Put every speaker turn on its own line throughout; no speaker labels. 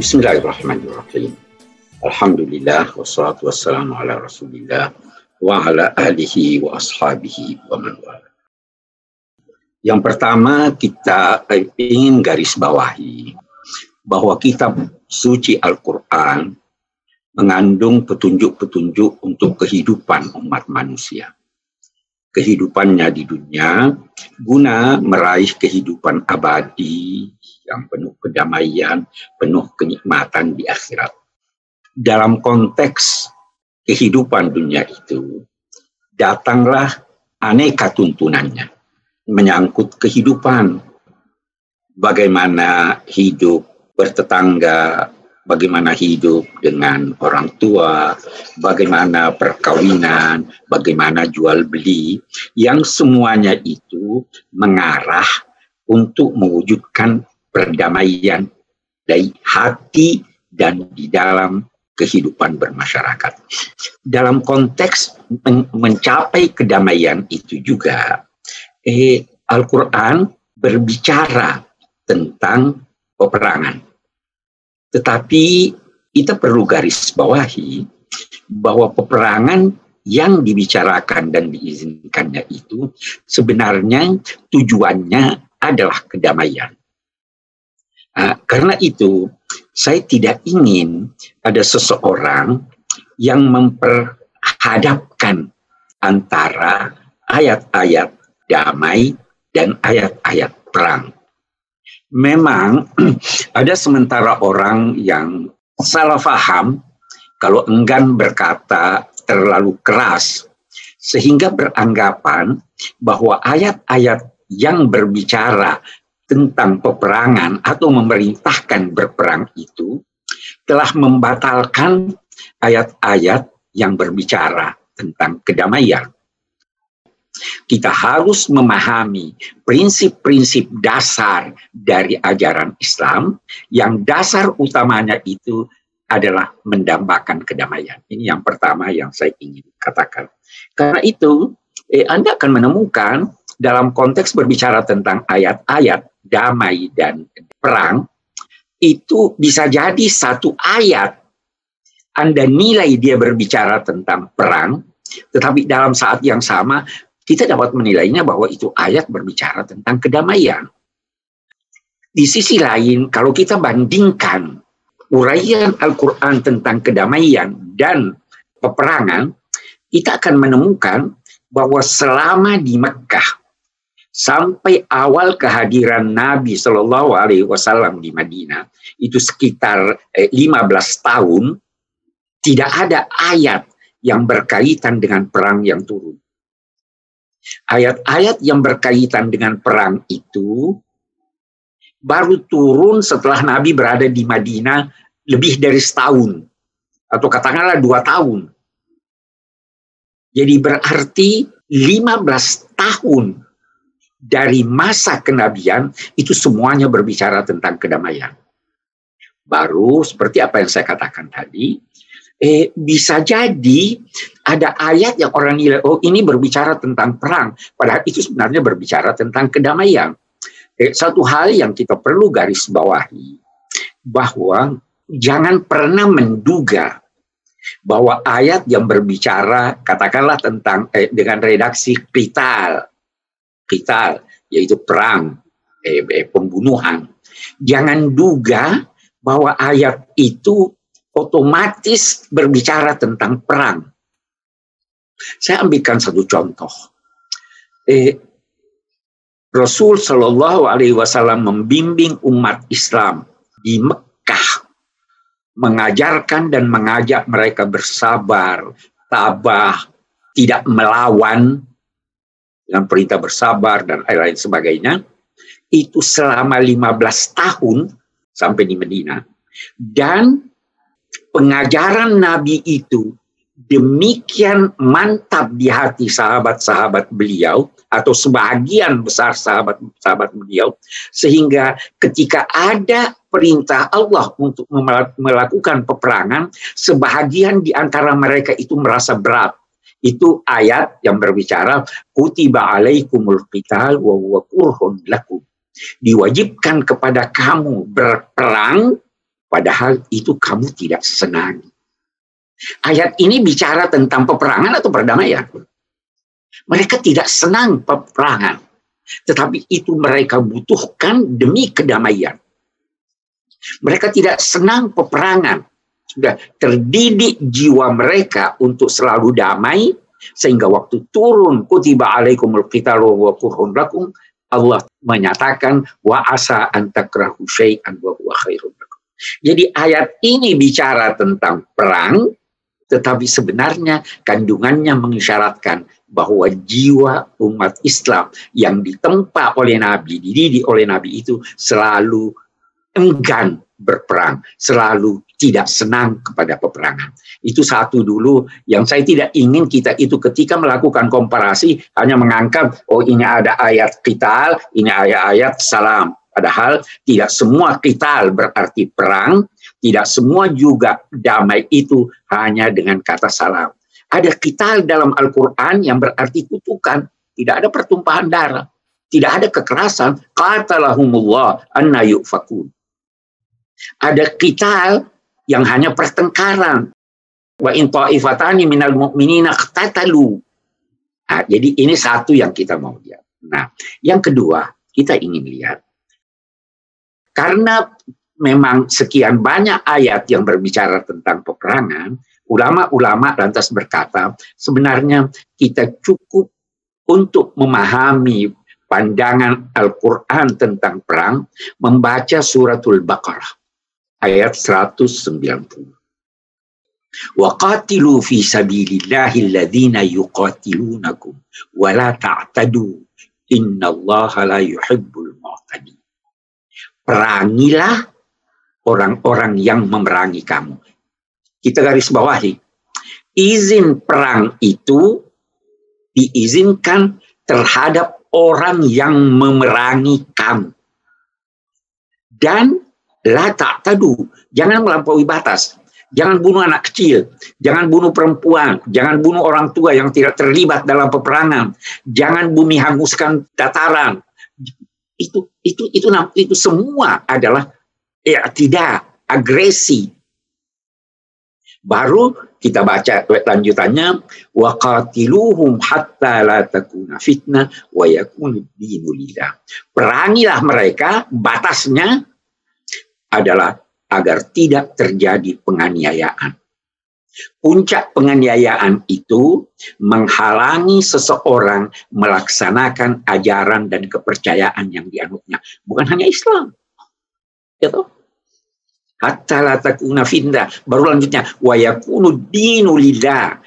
Bismillahirrahmanirrahim. Alhamdulillah wassalatu wassalamu ala Rasulillah wa ala alihi wa ashabihi wa man wala. Yang pertama kita ingin garis bawahi bahwa kitab suci Al-Quran mengandung petunjuk-petunjuk untuk kehidupan umat manusia. Kehidupannya di dunia guna meraih kehidupan abadi yang penuh kedamaian, penuh kenikmatan di akhirat. Dalam konteks kehidupan dunia itu, datanglah aneka tuntunannya, menyangkut kehidupan, bagaimana hidup bertetangga, bagaimana hidup dengan orang tua, bagaimana perkawinan, bagaimana jual beli, yang semuanya itu mengarah untuk mewujudkan perdamaian dari hati dan di dalam kehidupan bermasyarakat. Dalam konteks men mencapai kedamaian itu juga, eh, Al-Quran berbicara tentang peperangan. Tetapi kita perlu garis bawahi bahwa peperangan yang dibicarakan dan diizinkannya itu sebenarnya tujuannya adalah kedamaian. Uh, karena itu, saya tidak ingin ada seseorang yang memperhadapkan antara ayat-ayat damai dan ayat-ayat perang. Memang ada sementara orang yang salah faham kalau enggan berkata terlalu keras sehingga beranggapan bahwa ayat-ayat yang berbicara tentang peperangan atau memerintahkan berperang itu telah membatalkan ayat-ayat yang berbicara tentang kedamaian. Kita harus memahami prinsip-prinsip dasar dari ajaran Islam yang dasar utamanya itu adalah mendambakan kedamaian. Ini yang pertama yang saya ingin katakan. Karena itu, eh, Anda akan menemukan dalam konteks berbicara tentang ayat-ayat damai dan perang, itu bisa jadi satu ayat Anda nilai dia berbicara tentang perang, tetapi dalam saat yang sama kita dapat menilainya bahwa itu ayat berbicara tentang kedamaian. Di sisi lain, kalau kita bandingkan uraian Al-Quran tentang kedamaian dan peperangan, kita akan menemukan bahwa selama di Mekah sampai awal kehadiran Nabi Shallallahu Alaihi Wasallam di Madinah itu sekitar eh, 15 tahun tidak ada ayat yang berkaitan dengan perang yang turun. Ayat-ayat yang berkaitan dengan perang itu baru turun setelah Nabi berada di Madinah lebih dari setahun atau katakanlah dua tahun. Jadi berarti 15 tahun dari masa kenabian itu semuanya berbicara tentang kedamaian. Baru seperti apa yang saya katakan tadi, eh, bisa jadi ada ayat yang orang nilai, oh ini berbicara tentang perang, padahal itu sebenarnya berbicara tentang kedamaian. Eh, satu hal yang kita perlu garis bawahi, bahwa jangan pernah menduga bahwa ayat yang berbicara katakanlah tentang eh, dengan redaksi krital kital, yaitu perang, eh, eh, pembunuhan. Jangan duga bahwa ayat itu otomatis berbicara tentang perang. Saya ambilkan satu contoh. Eh, Rasul Shallallahu Alaihi Wasallam membimbing umat Islam di Mekah, mengajarkan dan mengajak mereka bersabar, tabah, tidak melawan, dengan perintah bersabar dan lain-lain sebagainya, itu selama 15 tahun sampai di Medina. Dan pengajaran Nabi itu demikian mantap di hati sahabat-sahabat beliau atau sebagian besar sahabat-sahabat beliau sehingga ketika ada perintah Allah untuk melakukan peperangan sebagian di antara mereka itu merasa berat itu ayat yang berbicara kutiba alaikumul qital wa huwa lakum. Diwajibkan kepada kamu berperang Padahal itu kamu tidak senang. Ayat ini bicara tentang peperangan atau perdamaian. Mereka tidak senang peperangan. Tetapi itu mereka butuhkan demi kedamaian. Mereka tidak senang peperangan. Sudah terdidik jiwa mereka untuk selalu damai sehingga waktu turun kutiba alaikumul qitalu wa lakum Allah menyatakan wa asa antakrahu syai'an wa huwa khairun. Jadi ayat ini bicara tentang perang tetapi sebenarnya kandungannya mengisyaratkan bahwa jiwa umat Islam yang ditempa oleh Nabi, dididik oleh Nabi itu selalu enggan berperang, selalu tidak senang kepada peperangan. Itu satu dulu yang saya tidak ingin kita itu ketika melakukan komparasi hanya mengangkat, oh ini ada ayat kital, ini ayat-ayat salam. Padahal tidak semua kital berarti perang, tidak semua juga damai itu hanya dengan kata salam. Ada kital dalam Al-Quran yang berarti kutukan. Tidak ada pertumpahan darah. Tidak ada kekerasan. Qatalahumullah anna yu'fakun. Ada kital yang hanya pertengkaran. Wa in ta'ifatani minal mu'minina qtatalu. Nah, jadi ini satu yang kita mau lihat. Nah, yang kedua, kita ingin lihat karena memang sekian banyak ayat yang berbicara tentang peperangan, ulama-ulama lantas berkata, sebenarnya kita cukup untuk memahami pandangan Al-Quran tentang perang, membaca suratul Baqarah ayat 190. وَقَاتِلُوا فِي سَبِيلِ اللَّهِ الَّذِينَ يُقَاتِلُونَكُمْ وَلَا تَعْتَدُوا إِنَّ اللَّهَ لَا يُحِبُّ المعتدين perangilah orang-orang yang memerangi kamu. Kita garis bawahi. Izin perang itu diizinkan terhadap orang yang memerangi kamu. Dan la tadu, jangan melampaui batas. Jangan bunuh anak kecil, jangan bunuh perempuan, jangan bunuh orang tua yang tidak terlibat dalam peperangan, jangan bumi hanguskan dataran. Itu itu itu itu semua adalah ya tidak agresi. Baru kita baca lanjutannya wa qatiluhum hatta la takuna fitnah wa yakunu dinulillah. Perangilah mereka batasnya adalah agar tidak terjadi penganiayaan. Puncak penganiayaan itu menghalangi seseorang melaksanakan ajaran dan kepercayaan yang dianutnya. Bukan hanya Islam. Gitu hatta la takuna finda baru lanjutnya wa dinu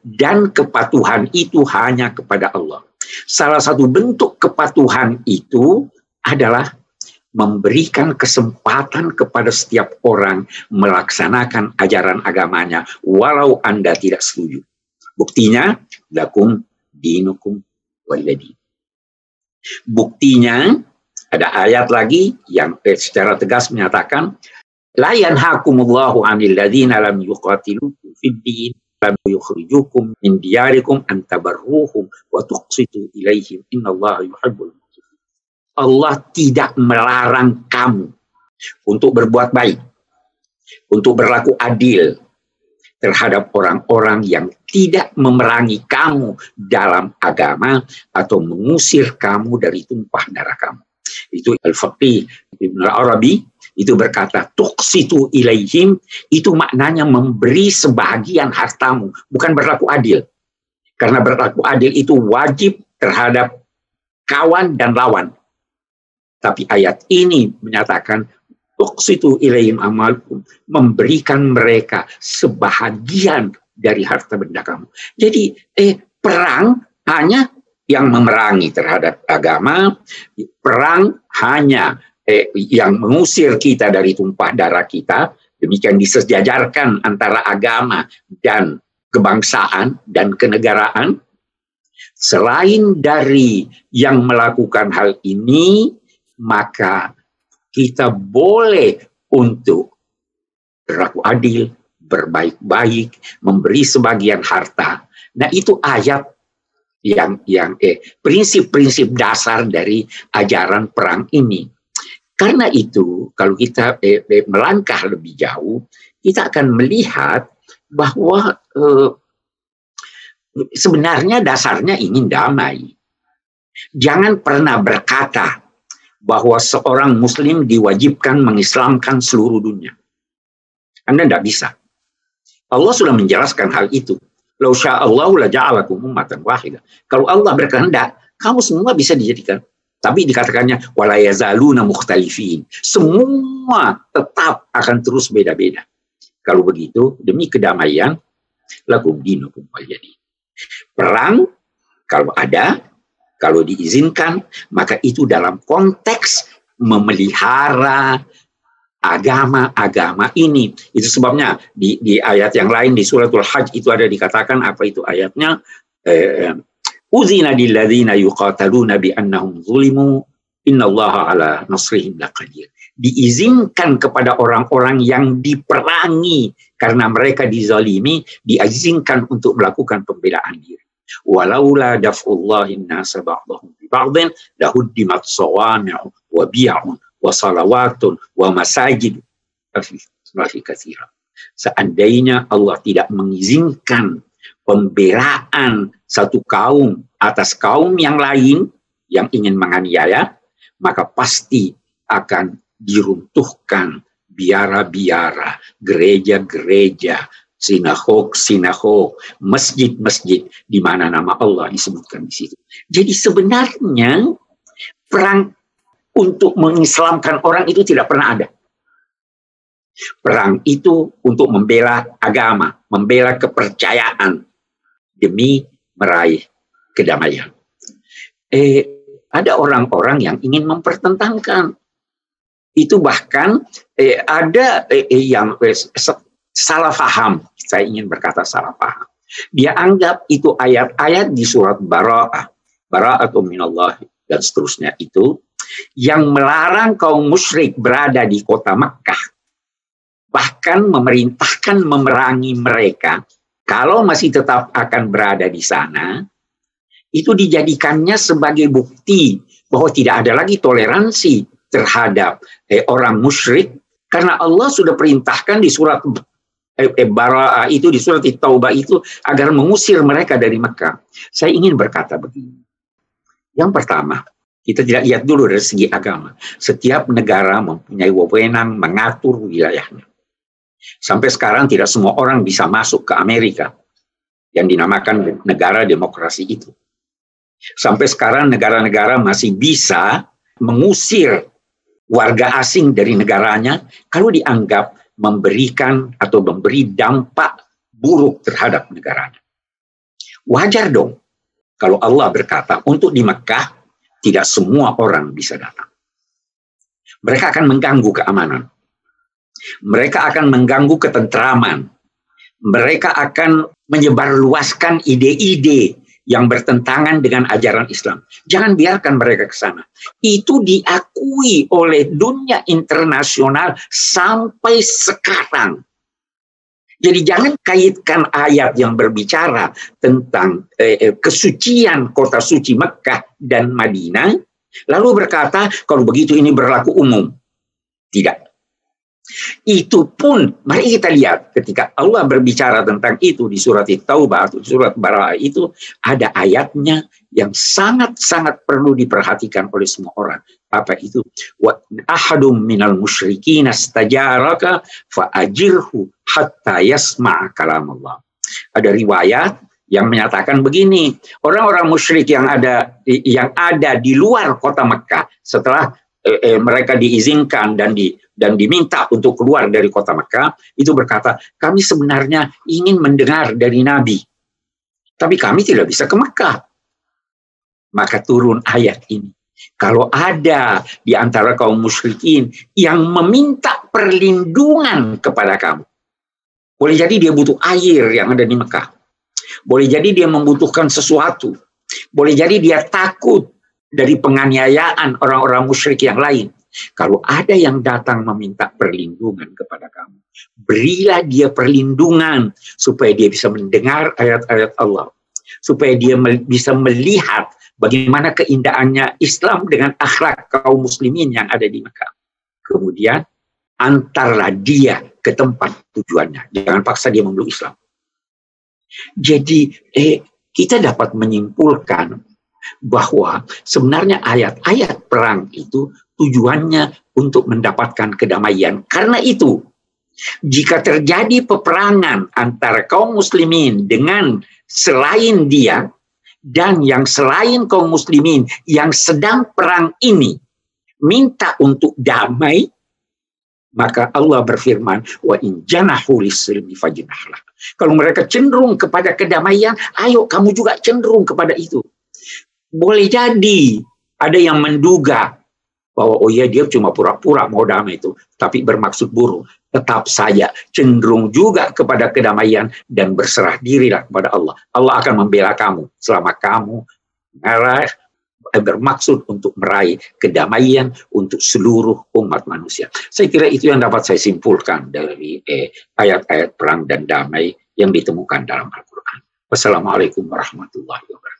dan kepatuhan itu hanya kepada Allah salah satu bentuk kepatuhan itu adalah memberikan kesempatan kepada setiap orang melaksanakan ajaran agamanya walau Anda tidak setuju. Buktinya lakum dinukum waladi. Buktinya ada ayat lagi yang secara tegas menyatakan La yanhakumullahu 'anil ladzina lam yuqatilukum fid din lam yukhrijukum min diyarikum an wa tuqsitu ilaihim innallaha yuhibbul Allah tidak melarang kamu untuk berbuat baik, untuk berlaku adil terhadap orang-orang yang tidak memerangi kamu dalam agama atau mengusir kamu dari tumpah darah kamu. Itu Al-Faqih Ibn Arabi itu berkata tuksitu ilaihim itu maknanya memberi sebagian hartamu bukan berlaku adil karena berlaku adil itu wajib terhadap kawan dan lawan tapi ayat ini menyatakan tuksitu ilaihim amalkum memberikan mereka sebahagian dari harta benda kamu jadi eh perang hanya yang memerangi terhadap agama perang hanya eh, yang mengusir kita dari tumpah darah kita, demikian disejajarkan antara agama dan kebangsaan dan kenegaraan. Selain dari yang melakukan hal ini, maka kita boleh untuk berlaku adil, berbaik-baik, memberi sebagian harta. Nah itu ayat yang yang eh prinsip-prinsip dasar dari ajaran perang ini Karena itu, kalau kita eh, eh, melangkah lebih jauh, kita akan melihat bahwa eh, sebenarnya dasarnya ingin damai. Jangan pernah berkata bahwa seorang Muslim diwajibkan mengislamkan seluruh dunia. Anda tidak bisa. Allah sudah menjelaskan hal itu. Kalau Allah berkehendak, kamu semua bisa dijadikan tapi dikatakannya. Semua tetap akan terus beda-beda. Kalau begitu, demi kedamaian, lakum dinukum. Perang, kalau ada, kalau diizinkan, maka itu dalam konteks memelihara agama-agama ini. Itu sebabnya di, di ayat yang lain di suratul Hajj itu ada dikatakan apa itu ayatnya eh, Uzina lilladzina yuqataluna bi annahum zulimu innallaha ala nasrihim laqadir. Diizinkan kepada orang-orang yang diperangi karena mereka dizalimi, diizinkan untuk melakukan pembelaan diri. Walaula daf'ullahin nasa ba'dahum bi ba'din lahuddimat sawami'u wa bi'un wa salawatun wa masajid fi katsira. Seandainya Allah tidak mengizinkan pembelaan satu kaum atas kaum yang lain yang ingin menganiaya, maka pasti akan diruntuhkan biara-biara, gereja-gereja, sinagog-sinagog, masjid-masjid di mana nama Allah disebutkan di situ. Jadi sebenarnya perang untuk mengislamkan orang itu tidak pernah ada. Perang itu untuk membela agama, membela kepercayaan, demi meraih kedamaian. Eh, ada orang-orang yang ingin mempertentangkan itu bahkan eh, ada eh, eh yang eh, salah paham. Saya ingin berkata salah paham. Dia anggap itu ayat-ayat di surat Bara'ah, Bara'atu minallah dan seterusnya itu yang melarang kaum musyrik berada di kota Makkah bahkan memerintahkan memerangi mereka kalau masih tetap akan berada di sana, itu dijadikannya sebagai bukti bahwa tidak ada lagi toleransi terhadap eh, orang musyrik karena Allah sudah perintahkan di surat Bara itu di surat Taubah itu agar mengusir mereka dari Mekah. Saya ingin berkata begini. Yang pertama, kita tidak lihat dulu dari segi agama. Setiap negara mempunyai wewenang mengatur wilayahnya. Sampai sekarang tidak semua orang bisa masuk ke Amerika yang dinamakan negara demokrasi itu. Sampai sekarang negara-negara masih bisa mengusir warga asing dari negaranya kalau dianggap memberikan atau memberi dampak buruk terhadap negaranya. Wajar dong kalau Allah berkata untuk di Mekah tidak semua orang bisa datang. Mereka akan mengganggu keamanan. Mereka akan mengganggu ketentraman. Mereka akan menyebarluaskan ide-ide yang bertentangan dengan ajaran Islam. Jangan biarkan mereka ke sana. Itu diakui oleh dunia internasional sampai sekarang. Jadi jangan kaitkan ayat yang berbicara tentang eh, eh kesucian kota suci Mekah dan Madinah, lalu berkata kalau begitu ini berlaku umum. Tidak. Itu pun, mari kita lihat ketika Allah berbicara tentang itu di surat Taubah surat Barah itu ada ayatnya yang sangat-sangat perlu diperhatikan oleh semua orang. Apa itu? Wa ahadum minal musyrikin astajaraka fa'ajirhu hatta yasma' kalam Allah. Ada riwayat yang menyatakan begini, orang-orang musyrik yang ada yang ada di luar kota Mekah setelah eh, eh, mereka diizinkan dan di dan diminta untuk keluar dari kota Mekah itu berkata kami sebenarnya ingin mendengar dari Nabi tapi kami tidak bisa ke Mekah maka turun ayat ini. Kalau ada di antara kaum musyrikin yang meminta perlindungan kepada kamu boleh jadi dia butuh air yang ada di Mekah boleh jadi dia membutuhkan sesuatu. Boleh jadi dia takut dari penganiayaan orang-orang musyrik yang lain. Kalau ada yang datang meminta perlindungan kepada kamu, berilah dia perlindungan supaya dia bisa mendengar ayat-ayat Allah, supaya dia bisa melihat bagaimana keindahannya Islam dengan akhlak kaum muslimin yang ada di Mekah. Kemudian antarlah dia ke tempat tujuannya. Jangan paksa dia memeluk Islam. Jadi eh, kita dapat menyimpulkan bahwa sebenarnya ayat-ayat perang itu tujuannya untuk mendapatkan kedamaian. Karena itu, jika terjadi peperangan antara kaum muslimin dengan selain dia, dan yang selain kaum muslimin yang sedang perang ini minta untuk damai, maka Allah berfirman, wa in janahu. Kalau mereka cenderung kepada kedamaian, ayo kamu juga cenderung kepada itu. Boleh jadi ada yang menduga bahwa oh iya dia cuma pura-pura mau damai itu, tapi bermaksud buruk. Tetap saja cenderung juga kepada kedamaian dan berserah dirilah kepada Allah. Allah akan membela kamu selama kamu merah eh, bermaksud untuk meraih kedamaian untuk seluruh umat manusia. Saya kira itu yang dapat saya simpulkan dari eh, ayat-ayat perang dan damai yang ditemukan dalam Al-Quran. Wassalamualaikum warahmatullahi wabarakatuh.